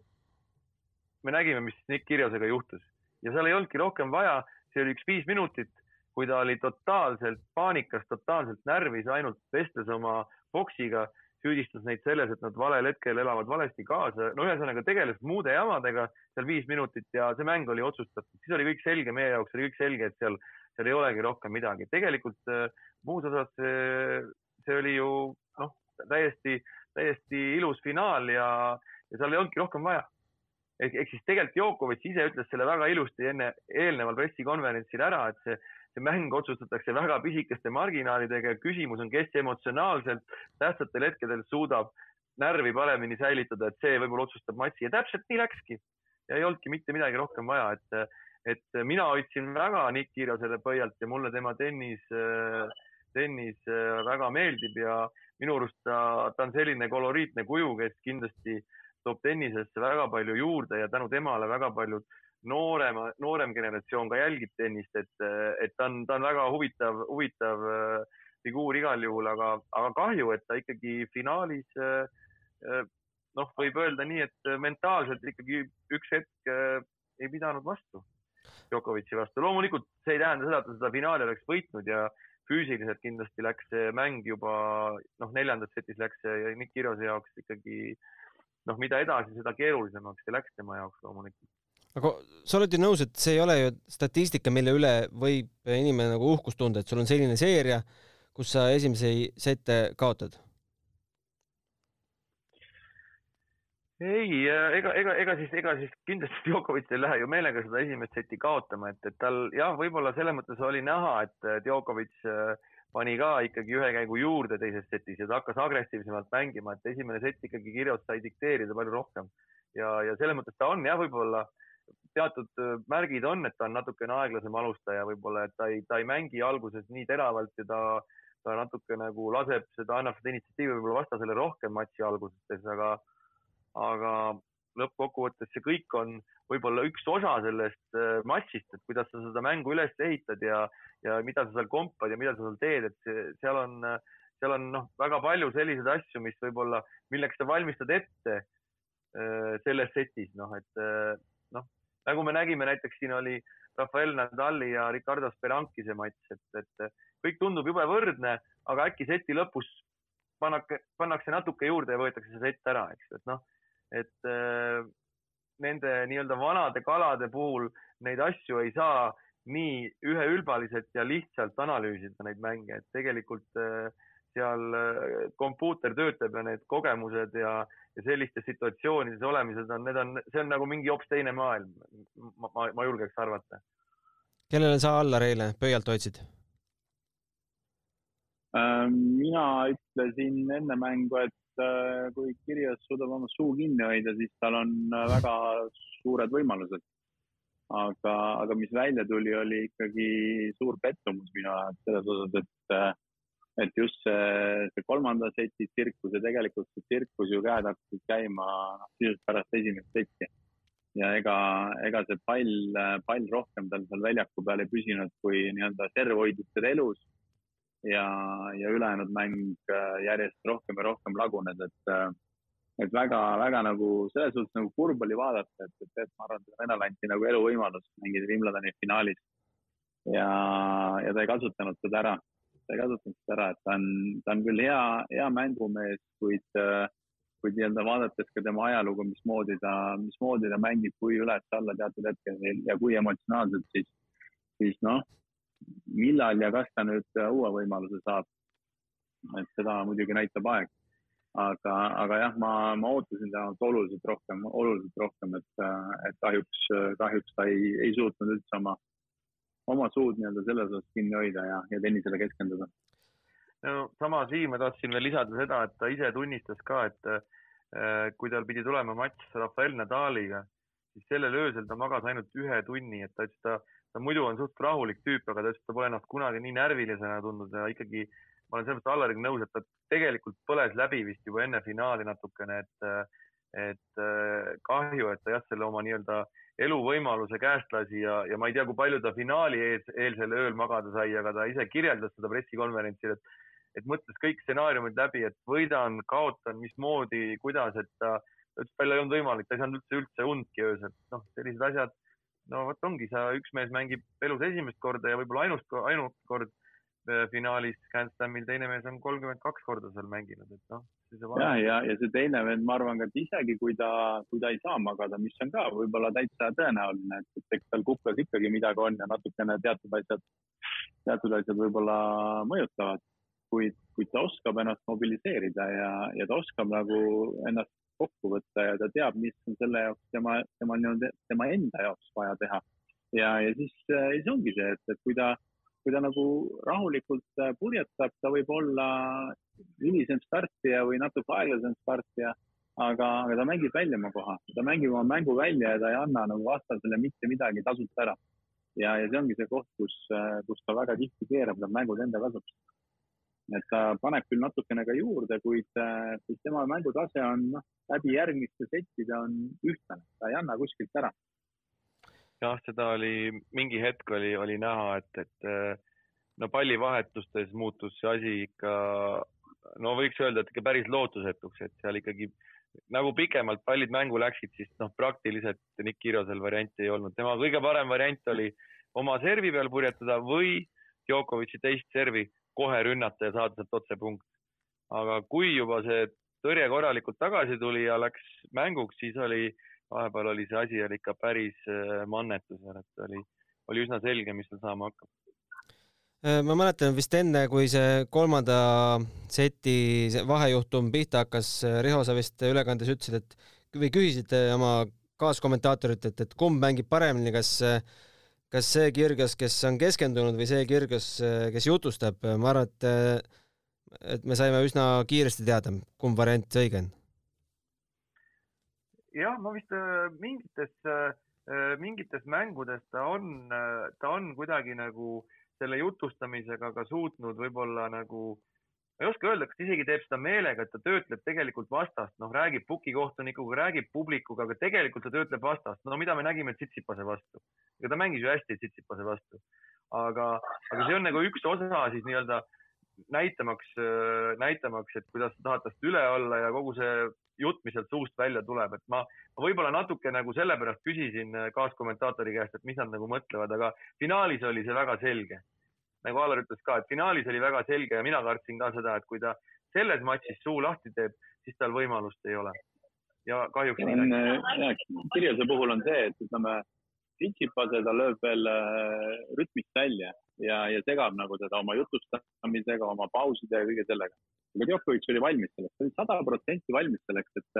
me nägime, mis Nick Kirjasega juhtus ja seal ei olnudki rohkem vaja, see oli üks viis minutit, kui ta oli totaalselt paanikas, totaalselt närvis, ainult vestles oma boksiga, süüdistas neid selles, et nad valel hetkel elavad valesti kaasa. no ühesõnaga tegeles muude jamadega seal viis minutit ja see mäng oli otsustatud, siis oli kõik selge, meie jaoks oli kõik selge, et seal seal ei olegi rohkem midagi. tegelikult äh, muus osas see, see oli ju noh, täiesti, täiesti ilus finaal ja, ja seal ei olnudki rohkem vaja. ehk, ehk siis tegelikult Djokovic ise ütles selle väga ilusti enne, eelneval pressikonverentsil ära, et see, see mäng otsustatakse väga pisikeste marginaalidega ja küsimus on, kes emotsionaalselt tähtsatel hetkedel suudab närvi paremini säilitada, et see võib-olla otsustab matši ja täpselt nii läkski. ja ei olnudki mitte midagi rohkem vaja, et et mina hoidsin väga Nick Kirjasele pöialt ja mulle tema tennis, tennis väga meeldib ja minu arust ta, ta on selline koloriitne kuju, kes kindlasti toob tennisesse väga palju juurde ja tänu temale väga paljud noorema, noorem generatsioon ka jälgib tennist, et, et ta on, ta on väga huvitav, huvitav figuur igal juhul, aga, aga kahju, et ta ikkagi finaalis noh, võib öelda nii, et mentaalselt ikkagi üks hetk ei pidanud vastu Djokovic'i vastu. loomulikult see ei tähenda seda, et ta seda finaali oleks võitnud ja füüsiliselt kindlasti läks see mäng juba noh, neljandas setis läks see Nick Kirose jaoks ikkagi noh, mida edasi, seda keerulisemaks see läks tema jaoks loomulikult. aga sa oled ju nõus, et see ei ole ju statistika, mille üle võib inimene nagu uhkust tunda, et sul on selline seeria, kus sa esimesi sette kaotad ei, ega, ega, ega siis, ega siis kindlasti Djokovic ei lähe ju meelega seda esimest seti kaotama, et, et tal jah, võib-olla selles mõttes oli näha, et Djokovic äh, pani ka ikkagi ühe käigu juurde teises setis ja ta hakkas agressiivsemalt mängima, et esimene sett ikkagi kirjas sai dikteerida palju rohkem. ja, ja selles mõttes ta on jah, võib-olla teatud äh, märgid on, et ta on natukene aeglasem alustaja, võib-olla, et ta ei, ta ei mängi alguses nii teravalt ja ta, ta natuke nagu laseb seda, annab seda initsiatiivi võib-olla vastasele rohkem matši alguses, aga aga lõppkokkuvõttes see kõik on võib-olla üks osa sellest äh, matšist, et kuidas sa seda mängu üles ehitad ja, ja mida sa seal kompad ja mida sa seal teed, et see, seal on, seal on noh, väga palju selliseid asju, mis võib-olla, milleks sa valmistad ette äh, selles setis, noh, et äh, noh, nagu me nägime, näiteks siin oli Rafael Nadali ja Ricardo Speranki see matš, et, et kõik tundub jube võrdne, aga äkki seti lõpus pannake, pannakse natuke juurde ja võetakse see sett ära, eks ju, et noh et äh, nende nii-öelda vanade kalade puhul neid asju ei saa nii üheülbaliselt ja lihtsalt analüüsida neid mänge, et tegelikult äh, seal äh, kompuuter töötab ja need kogemused ja, ja sellistes situatsioonides olemised on, need on, see on nagu mingi hoopis teine maailm. ma, ma, ma julgeks arvata. kellele sa Allar eile pöialt hoidsid? mina ütlesin enne mängu, et kui Kirjas suudab oma suu kinni hoida, siis tal on äh, väga suured võimalused. aga, aga mis välja tuli, oli ikkagi suur pettumus minu jaoks selles osas, et, äh, et just see, see kolmanda seti tsirkus ja tegelikult see tsirkus ju käed hakkasid käima sisuliselt pärast esimest setti. ja ega, ega see pall, pall rohkem tal seal väljaku peal ei püsinud, kui nii-öelda serv hoidis teda elus ja, ja ülejäänud mäng äh, järjest rohkem ja rohkem lagunes, et, äh, et väga-väga nagu selles suhtes nagu kurb oli vaadata, et, et Peep Marran, venelane anti nagu eluvõimalus mängida Wimbledoni finaalis. ja, ja ta ei kasutanud seda ära, ta ei kasutanud seda ära, et ta on, ta on küll hea, hea mängumees, kuid äh, kuid nii-öelda vaadates ka tema ajalugu, mismoodi ta, mismoodi ta mängib, kui üles-alla teatud hetkedel ja kui emotsionaalselt, siis, siis noh, millal ja kas ta nüüd äh, uue võimaluse saab, et seda muidugi näitab aeg. aga, aga jah, ma, ma ootasin temalt oluliselt rohkem, oluliselt rohkem, et, äh, et kahjuks, kahjuks ta ei, ei suutnud üldse oma, oma suud nii-öelda selles osas kinni hoida ja, ja tennisele keskenduda. no samas, Siim, ma tahtsin veel lisada seda, et ta ise tunnistas ka, et äh, kui tal pidi tulema matš Rafael Nadaliga, siis sellel öösel ta magas ainult ühe tunni, et ta ütles, ta ta muidu on suht rahulik tüüp, aga ta ta pole ennast kunagi nii närvilisena tundnud ja ikkagi ma olen selles mõttes Allariga nõus, et ta tegelikult põles läbi vist juba enne finaali natukene, et, et kahju, et ta jah, selle oma nii-öelda eluvõimaluse käest lasi ja, ja ma ei tea, kui palju ta finaali ees, eelsel ööl magada sai, aga ta ise kirjeldas seda pressikonverentsil, et, et mõtles kõik stsenaariumid läbi, et võidan, kaotan, mismoodi, kuidas, et ta, ütles, tal ei olnud võimalik, ta ei saanud üldse, üldse undki öösel. noh, sellised asjad no vot ongi, sa, üks mees mängib elus esimest korda ja võib-olla ainust, ainult kord äh, finaalis Grand Slamil, teine mees on kolmkümmend kaks korda seal mänginud, et noh. ja, ja, ja see teine vend, ma arvan ka, et isegi kui ta, kui ta ei saa magada, mis on ka võib-olla täitsa tõenäoline, et, et eks tal kuklas ikkagi midagi on ja natukene teatud asjad, teatud asjad võib-olla mõjutavad, kuid, kuid ta oskab ennast mobiliseerida ja, ja ta oskab nagu ennast kokku võtta ja ta teab, mis on selle jaoks tema, tema nii-öelda, tema enda jaoks vaja teha. ja, ja siis, äh, siis ongi see, et, et kui ta, kui ta nagu rahulikult äh, purjetab, ta võib olla hilisem startija või natuke aeglasem startija, aga, aga ta mängib välja oma koha, ta mängib oma mängu välja ja ta ei anna nagu vastasele mitte midagi tasuta ära. ja, ja see ongi see koht, kus, äh, kus ta väga tihti keerab need mängud enda kasuks et ta paneb küll natukene ka juurde, kuid, kuid tema mängutase on noh, läbi järgmiste settide on ühtlane, ta ei anna kuskilt ära. jah, seda oli, mingi hetk oli, oli näha, et, et no pallivahetustes muutus see asi ikka, no võiks öelda, et ikka päris lootusetuks, et seal ikkagi nagu pikemalt pallid mängu läksid, siis noh, praktiliselt Nick Kirosel varianti ei olnud. tema kõige parem variant oli oma servi peal purjetada või Djokovic'i teist servi kohe rünnata ja saada sealt otse punkt. aga kui juba see tõrje korralikult tagasi tuli ja läks mänguks, siis oli, vahepeal oli see asi oli ikka päris äh, mannetus, et oli, oli üsna selge, mis seal saama hakkab Äh, ma mäletan vist enne, kui see kolmanda seti vahejuhtum pihta hakkas, äh, Riho, sa vist ülekandes ütlesid, et või küsisid oma kaaskommentaatorilt, et, et kumb mängib paremini, kas kas see Kirgios, kes on keskendunud või see Kirgios, kes jutustab, ma arvan, et et me saime üsna kiiresti teada, kumb variant õige on. jah, ma vist äh, mingites, mingites mängudes ta on, ta on kuidagi nagu äh, selle jutustamisega ka suutnud võib-olla nagu, ma ei oska öelda, kas isegi teeb seda meelega, et ta töötleb tegelikult vastast, noh, räägib pukikohtunikuga, räägib publikuga, aga tegelikult ta töötleb vastast. no mida me nägime Tsitsipase vastu? ega ta mängis ju hästi Tsitsipase vastu. aga, aga see on nagu üks osa siis nii-öelda näitamaks, näitamaks, et kuidas sa tahad tast üle olla ja kogu see jutt, mis sealt suust välja tuleb, et ma, ma võib-olla natuke nagu sellepärast küsisin äh, kaaskommentaatori käest, et mis nad nagu mõtlevad, aga finaalis oli see väga selge. Nagu Alar ütles ka, et finaalis oli väga selge ja mina kartsin ka seda, et kui ta selles matšis suu lahti teeb, siis tal võimalust ei ole. ja kahjuks. Kirjase puhul on see, et ütleme, Tsitsipase ta lööb veel äh, rütmist välja ja, ja segab nagu teda oma jutustamisega, oma pauside ja kõige sellega aga Djokovic oli valmis selleks, ta oli sada protsenti valmis selleks, et,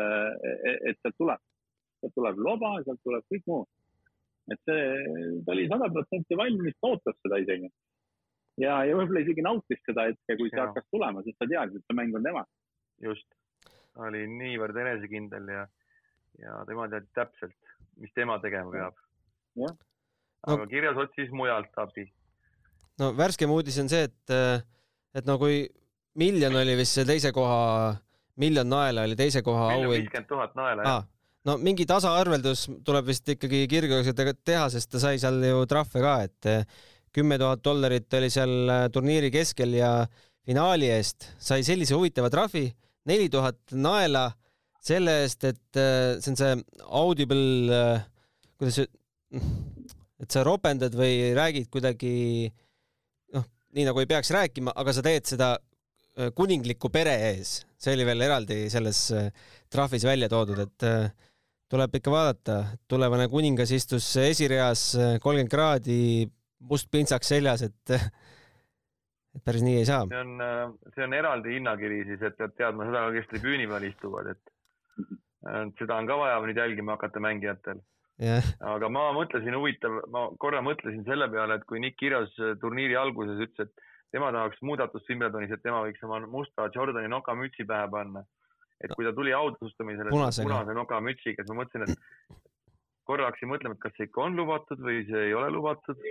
et sealt tuleb, sealt tuleb loba, sealt tuleb kõik muu. et see, ta oli sada protsenti valmis, ta ootas seda isegi. Ja, ja võib-olla isegi nautis seda hetke, kui see ja. hakkas tulema, sest ta teadis, et see mäng on tema. just, ta oli niivõrd enesekindel ja, ja tema teadis täpselt, mis tema tegema peab. aga no. kirjas otsis mujalt abi. no värskem uudis on see, et, et no kui miljon oli vist see teise koha, miljon naela oli teise koha auhind. viiskümmend tuhat naela, jah ah, no mingi tasaarveldus tuleb vist ikkagi Kirgiosega teha, sest ta sai seal ju trahve ka, et kümme tuhat dollarit oli seal eh, turniiri keskel ja finaali eest. Sai sellise huvitava trahvi, neli tuhat naela selle eest, et eh, see on see audible, kuidas, et sa ropendad või räägid kuidagi noh, nii nagu ei peaks rääkima, aga sa teed seda Äh, kuningliku pere ees, see oli veel eraldi selles äh, trahvis välja toodud, et äh, tuleb ikka vaadata, tulevane kuningas istus esireas kolmkümmend kraadi, must pintsak seljas, et et päris nii ei saa. see on, see on eraldi hinnakiri siis, et pead teadma seda, kes tribüüni peal istuvad, et seda on ka vaja nüüd jälgima hakata mängijatel yeah.. aga ma mõtlesin, huvitav, ma korra mõtlesin selle peale, et kui Nick Kiros turniiri alguses ütles, et tema tahaks muudatust Wimbledonis, et tema võiks oma musta Jordani nokamütsi pähe panna. et kui ta tuli autasustamisele punase nokamütsiga, siis ma mõtlesin, et korra hakkasin mõtlema, et kas see ikka on lubatud või see ei ole lubatud.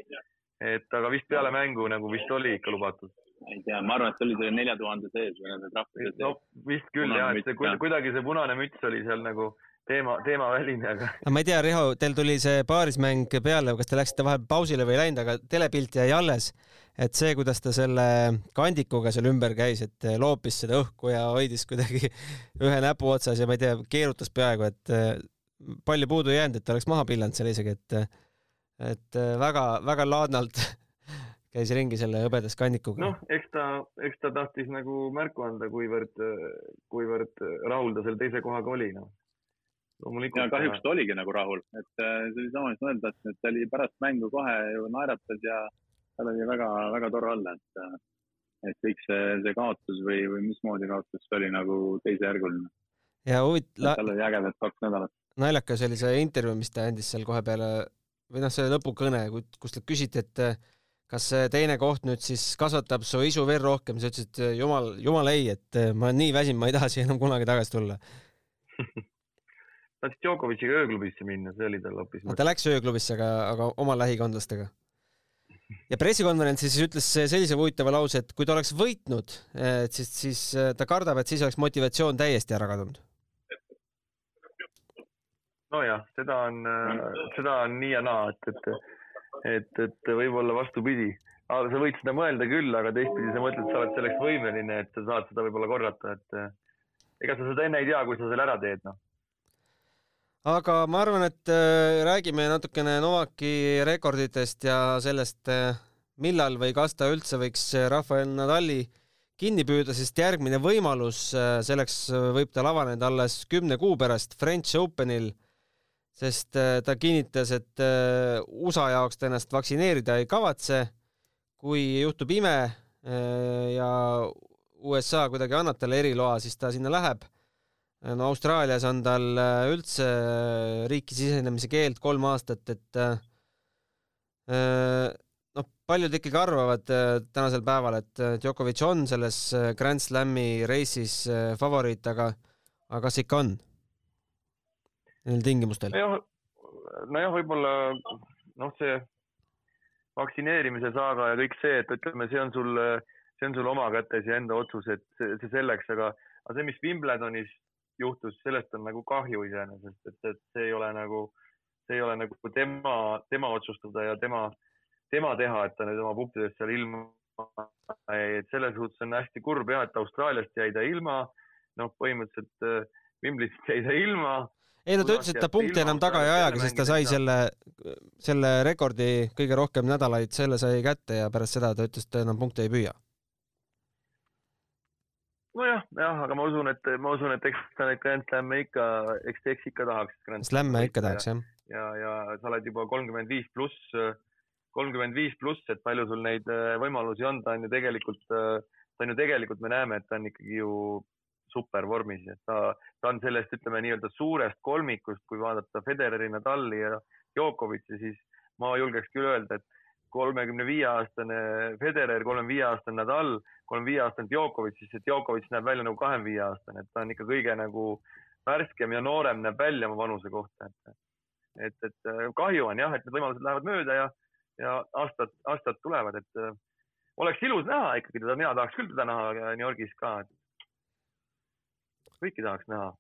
et aga vist peale mängu nagu vist oli ikka lubatud. ei tea, ma arvan, et see oli selle nelja tuhande sees või nende trahvide sees. no vist küll jah, et see kuidagi see punane müts oli seal nagu teema, teemaväline, aga. ma ei tea, Riho, teil tuli see paarismäng peale, kas te läksite vahepeal pausile või ei läinud, aga telepilt jäi alles et see, kuidas ta selle kandikuga seal ümber käis, et loopis seda õhku ja hoidis kuidagi ühe näpu otsas ja ma ei tea, keerutas peaaegu, et palju puudu jäänud, et oleks maha pillanud seal isegi, et et väga-väga eh, laadnalt käis ringi selle hõbedas kannikuga. noh, eks ta, eks ta tahtis nagu märku anda, kuivõrd, kuivõrd rahul ta selle teise kohaga oli, noh. loomulikult. ja kahjuks ta oligi nagu rahul, et eh, see oli sama, mis tahtsin, et ta oli pärast mängu kohe ju naeratas ja seal oli väga-väga tore olla, et, et kõik see, see kaotus või, või mismoodi kaotus, see oli nagu teisejärguline. ja huvit-. tal oli ägedad kaks nädalat. Naljakas oli see intervjuu, mis ta andis seal kohe peale või noh, see lõpukõne, kus talt küsiti, et kas see teine koht nüüd siis kasvatab su isu veel rohkem, sa ütlesid, et jumal, jumal ei, et ma olen nii väsinud, ma ei taha siia enam kunagi tagasi tulla tahtis Djokovic'iga ööklubisse minna, see oli tal hoopis. ta läks ööklubisse, aga, aga oma lähikondlastega ja pressikonverentsil siis ütles sellise huvitava lause, et kui ta oleks võitnud, et siis, siis ta kardab, et siis oleks motivatsioon täiesti ära kadunud. Nojah, seda on, seda on nii ja naa, et, et, et, et võib-olla vastupidi. sa võid seda mõelda küll, aga teistpidi sa mõtled, sa oled selleks võimeline, et sa saad seda võib-olla korrata, et ega sa seda enne ei tea, kui sa selle ära teed, noh. Aga ma arvan, et äh, räägime natukene Novaki rekorditest ja sellest, äh, millal või kas ta üldse võiks Rafael Nadali kinni püüda, sest järgmine võimalus selleks võib tal avaneda alles kümne kuu pärast French Openil, sest ta kinnitas, et USA jaoks ta ennast vaktsineerida ei kavatse. kui juhtub ime ja USA kuidagi annab talle eriloa, siis ta sinna läheb no Austraalias on tal äh, üldse äh, riiki sisenemise keeld kolm aastat, et äh, noh, paljud ikkagi arvavad tänasel päeval, et Djokovic on selles Grand Slami reisis favoriit, aga, aga kas ikka on neil tingimustel? nojah, nojah, võib-olla noh, see vaktsineerimise saaga ja kõik see, et ütleme, see on sul, see on sul oma kätes ja enda otsus, et see, see selleks, aga, aga see, mis Wimbledonis juhtus, sellest on nagu kahju iseenesest, et, et see ei ole nagu, see ei ole nagu tema, tema otsustada ja tema, tema teha, et ta nüüd oma punktidest seal ilma, et selles suhtes on hästi kurb jah, et Austraaliast jäi ta ilma. noh, põhimõtteliselt äh, Wimbledonist jäi ta ilma. Ei no ta ütles, et ta punkte enam taga ei ajagi, sest ta sai selle, selle rekordi kõige rohkem nädalaid, selle sai kätte ja pärast seda ta ütles, et ta enam punkte ei püüa nojah, jah, aga ma usun, et ma usun, et eks neid Grand Slam'e ikka, eks, eks ikka tahaks. Slam'e ikka tahaks jah. ja, ja sa oled juba kolmkümmend viis pluss, kolmkümmend viis pluss, et palju sul neid äh, võimalusi on, ta on ju tegelikult, äh, ta on ju tegelikult, me näeme, et ta on ikkagi ju supervormis, et ta, ta on sellest, ütleme nii-öelda suurest kolmikust, kui vaadata Federeri, Nadali ja Djokovic'i, siis ma julgeks küll öelda, et kolmekümne viie aastane Federer, kolmekümne viie aastane Nadal, kolmekümne viie aastane Djokovic, siis see Djokovic näeb välja nagu kahekümne viie aastane, et ta on ikka kõige nagu värskem ja noorem näeb välja oma vanuse kohta, et, et, et kahju on jah, et need võimalused lähevad mööda ja, ja aastad, aastad tulevad, et oleks ilus näha ikkagi teda, mina tahaks küll teda näha New Yorgis ka. Kõiki tahaks näha.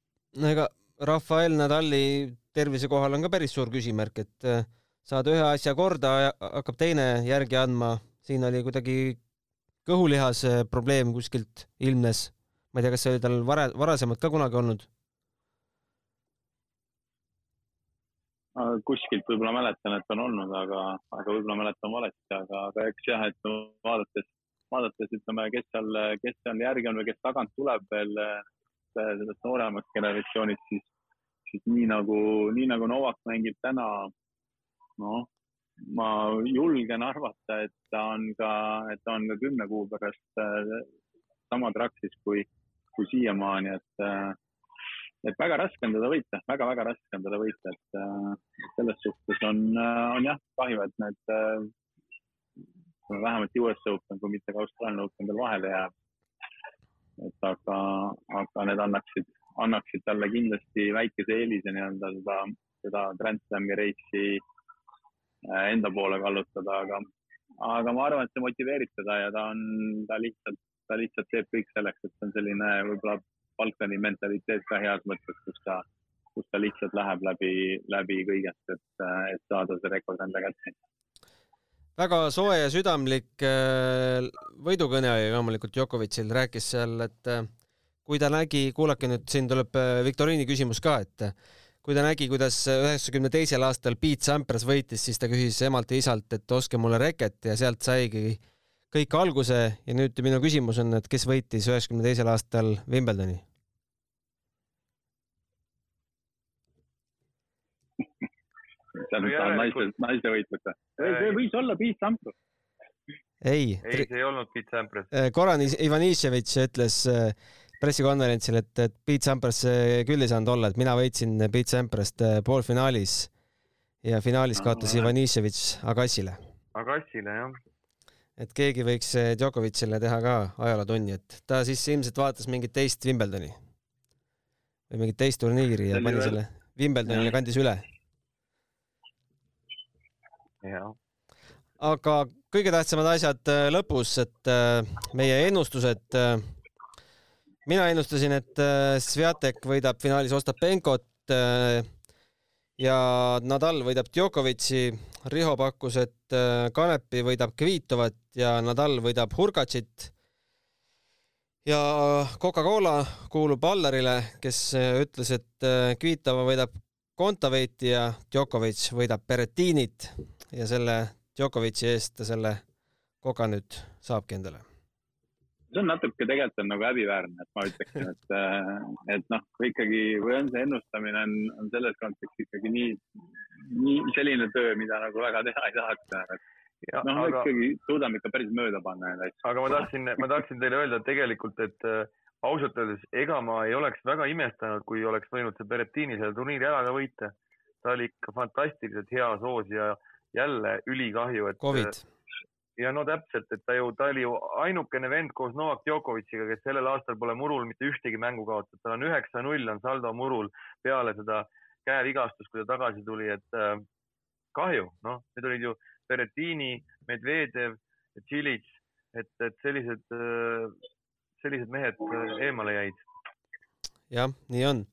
no ega Rafael Nadali tervise kohal on ka päris suur küsimärk, et äh, saad ühe asja korda, hakkab teine järgi andma. siin oli kuidagi kõhulihas probleem kuskilt ilmnes. ma ei tea, kas see oli tal vare, varasemalt ka kunagi olnud? kuskilt võib-olla mäletan, et on olnud, aga, aga võib-olla mäletan valesti, aga, aga eks jah, et vaadates, vaadates ütleme, kes seal, kes seal järgi on või kes tagant tuleb veel sellest nooremast generatsioonist, siis, siis nii nagu, nii nagu Novak mängib täna noh, ma julgen arvata, et ta on ka, et ta on ka kümne kuu pärast äh, sama traksis kui, kui siiamaani, et äh, et väga raske on teda võita väga,, väga-väga raske on teda võita, et äh, selles suhtes on, on jah kahju, et need vähemalt US Open, kui mitte ka Austraalia Open veel vahele jääb. Et aga, aga need annaksid, annaksid talle kindlasti väikese eelise nii-öelda seda, seda Grand Slami reisi Äh, enda poole kallutada, aga, aga ma arvan, et see motiveerib teda ja ta on, ta lihtsalt, ta lihtsalt teeb kõik selleks, et see on selline võib-olla Balkani mentaliteet ka heas mõttes, kus ta, kus ta lihtsalt läheb läbi, läbi kõigest, et, et saada see rekord enda kätte väga soe ja südamlik äh, võidukõne oli loomulikult Djokovicil, rääkis seal, et äh, kui ta nägi, kuulake nüüd, siin tuleb viktoriini küsimus ka, et kui ta nägi, kuidas üheksakümne teisel aastal Pete Sampras võitis, siis ta küsis emalt ja isalt, et ostke mulle reket ja sealt saigi kõik alguse ja nüüd minu küsimus on, et kes võitis üheksakümne teisel aastal Wimbledoni? See on naiste, naiste võitlus või? see võis olla Pete Sampras. ei. ei, see ei olnud Pete Sampras. Goran Ivaniševitš ütles äh, pressikonverentsil, et, et Pete Sampras küll ei saanud olla, et mina võitsin Pete Samprast poolfinaalis ja finaalis kaotas no, Ivaniševitš Agassile. Agassile, jah. et keegi võiks Djokovicile teha ka ajalootunni, et ta siis ilmselt vaatas mingit teist Wimbledoni või mingit teist turniiri ja pani selle Wimbledonile kandis üle. Aga kõige tähtsamad asjad äh, lõpus, et meie ennustused. mina ennustasin, et Sviatek võidab finaalis Ostapenkot ja Nadal võidab Djokovic'i. Riho pakkus, et Kanepi võidab Kvitovat ja Nadal võidab Hurkacit ja Coca-Cola kuulub Allarile, kes ütles, et Kvitova võidab Kontaveiti ja Djokovic võidab Berrettinit ja selle Djokovic'i eest ta selle koga nüüd saabki endale. see on natuke tegelikult on nagu häbiväärne, et ma ütleksin, et, äh, et noh, kui ikkagi, kui on see ennustamine on, on selles kontekstis ikkagi nii, nii selline töö, mida nagu väga teha ei tahaks. noh aga..., ikkagi suudame ikka päris mööda panna neid asju. aga ma tahtsin, ma tahtsin teile öelda, et tegelikult, et äh, ausalt öeldes, ega ma ei oleks väga imestanud, kui oleks võinud see Berettini selle turniiri ära ka võita. ta oli ikka fantastiliselt hea soos ja jälle ülikahju, et. Covid. ja no täpselt, et ta ju, ta oli ju ainukene vend koos Novak Djokovic'iga, kes sellel aastal pole murul mitte ühtegi mängu kaotanud, tal on üheksa-null on saldo murul peale seda käevigastust, kui ta tagasi tuli, et äh, kahju, noh, need olid ju Berettini, Medvedev, Tšilits, et, et sellised äh, sellised mehed äh, eemale jäid. jah, nii on.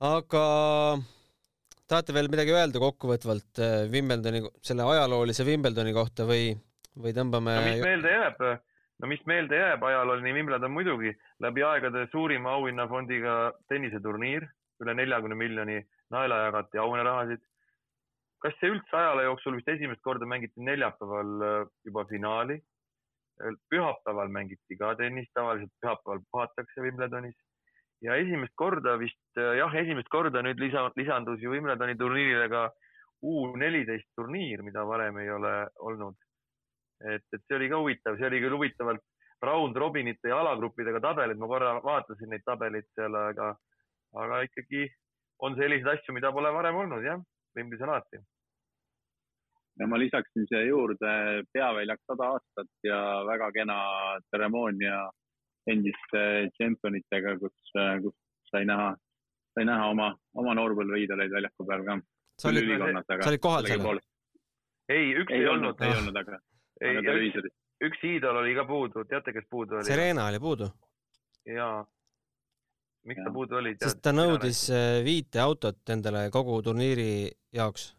aga tahate veel midagi öelda kokkuvõtvalt äh, Wimbledoni, selle ajaloolise Wimbledoni kohta või, või tõmbame? no mis meelde jääb? no mis meelde jääb, ajalooline Wimbledon muidugi, läbi aegade suurima auhinnafondiga tenniseturniir, üle neljakümne miljoni naela jagati auhinnarahasid. kas see üldse ajaloo jooksul vist esimest korda mängiti neljapäeval äh, juba finaali pühapäeval mängiti ka tennist, tavaliselt pühapäeval puhatakse Wimbledonis ja esimest korda vist jah, esimest korda nüüd lisa, lisandus ju Wimbledoni turniirile ka U neliteist turniir, mida varem ei ole olnud. et, et see oli ka huvitav, see oli küll huvitavalt round robinite ja alagruppidega tabelid, ma korra vaatasin neid tabeleid seal, aga, aga ikkagi on selliseid asju, mida pole varem olnud jah, Wimbledis on alati ja ma lisaksin siia juurde peaväljak sada aastat ja väga kena tseremoonia endiste tšempionitega, kus, kus sai näha, sai näha oma, oma noorpõlve iidoleid väljaku peal ka. sa olid, sa olid kohal seal? ei, üks ei, ei olnud, ei olnud, aga, aga televiisoris. üks iidol oli ka puudu, teate, kes puudu oli? Serena oli puudu. jaa. miks ja. ta puudu oli? sest ta nõudis äh, viite autot endale kogu turniiri jaoks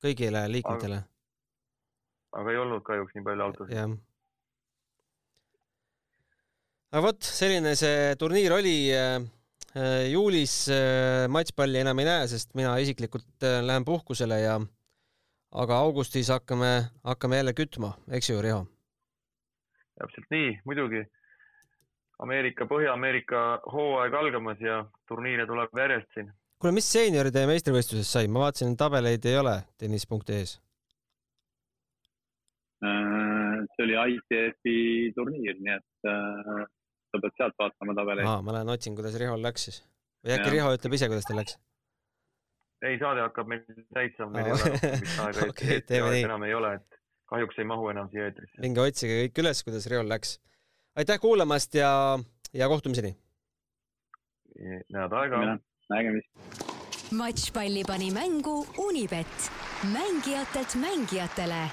kõigile liikmetele. aga ei olnud kahjuks nii palju autosid. Aga vot, selline see turniir oli. Äh, äh, juulis äh, matšpalli enam ei näe, sest mina isiklikult lähen puhkusele ja aga augustis hakkame, hakkame jälle kütma, eks ju, Riho? täpselt nii, muidugi. Ameerika, Põhja-Ameerika hooaeg algamas ja turniire tuleb järjest siin kuule, mis seenioride meistrivõistlusest sai, ma vaatasin, tabeleid ei ole tennis.ee-s. See oli ITF-i turniir, nii et sa pead sealt vaatama tabeleid. aa, ma lähen otsin, kuidas Rihol läks siis. või äkki ja. Riho ütleb ise, kuidas tal läks? ei, saade hakkab meil täitsa, meil ei ole rohkem aega okay, ette, enam ei ole, et kahjuks ei mahu enam siia eetrisse. minge otsige kõik üles, kuidas Rihol läks. aitäh kuulamast ja, ja kohtumiseni! head aega! nägemist. matšpalli pani mängu Unibet, mängijatelt mängijatele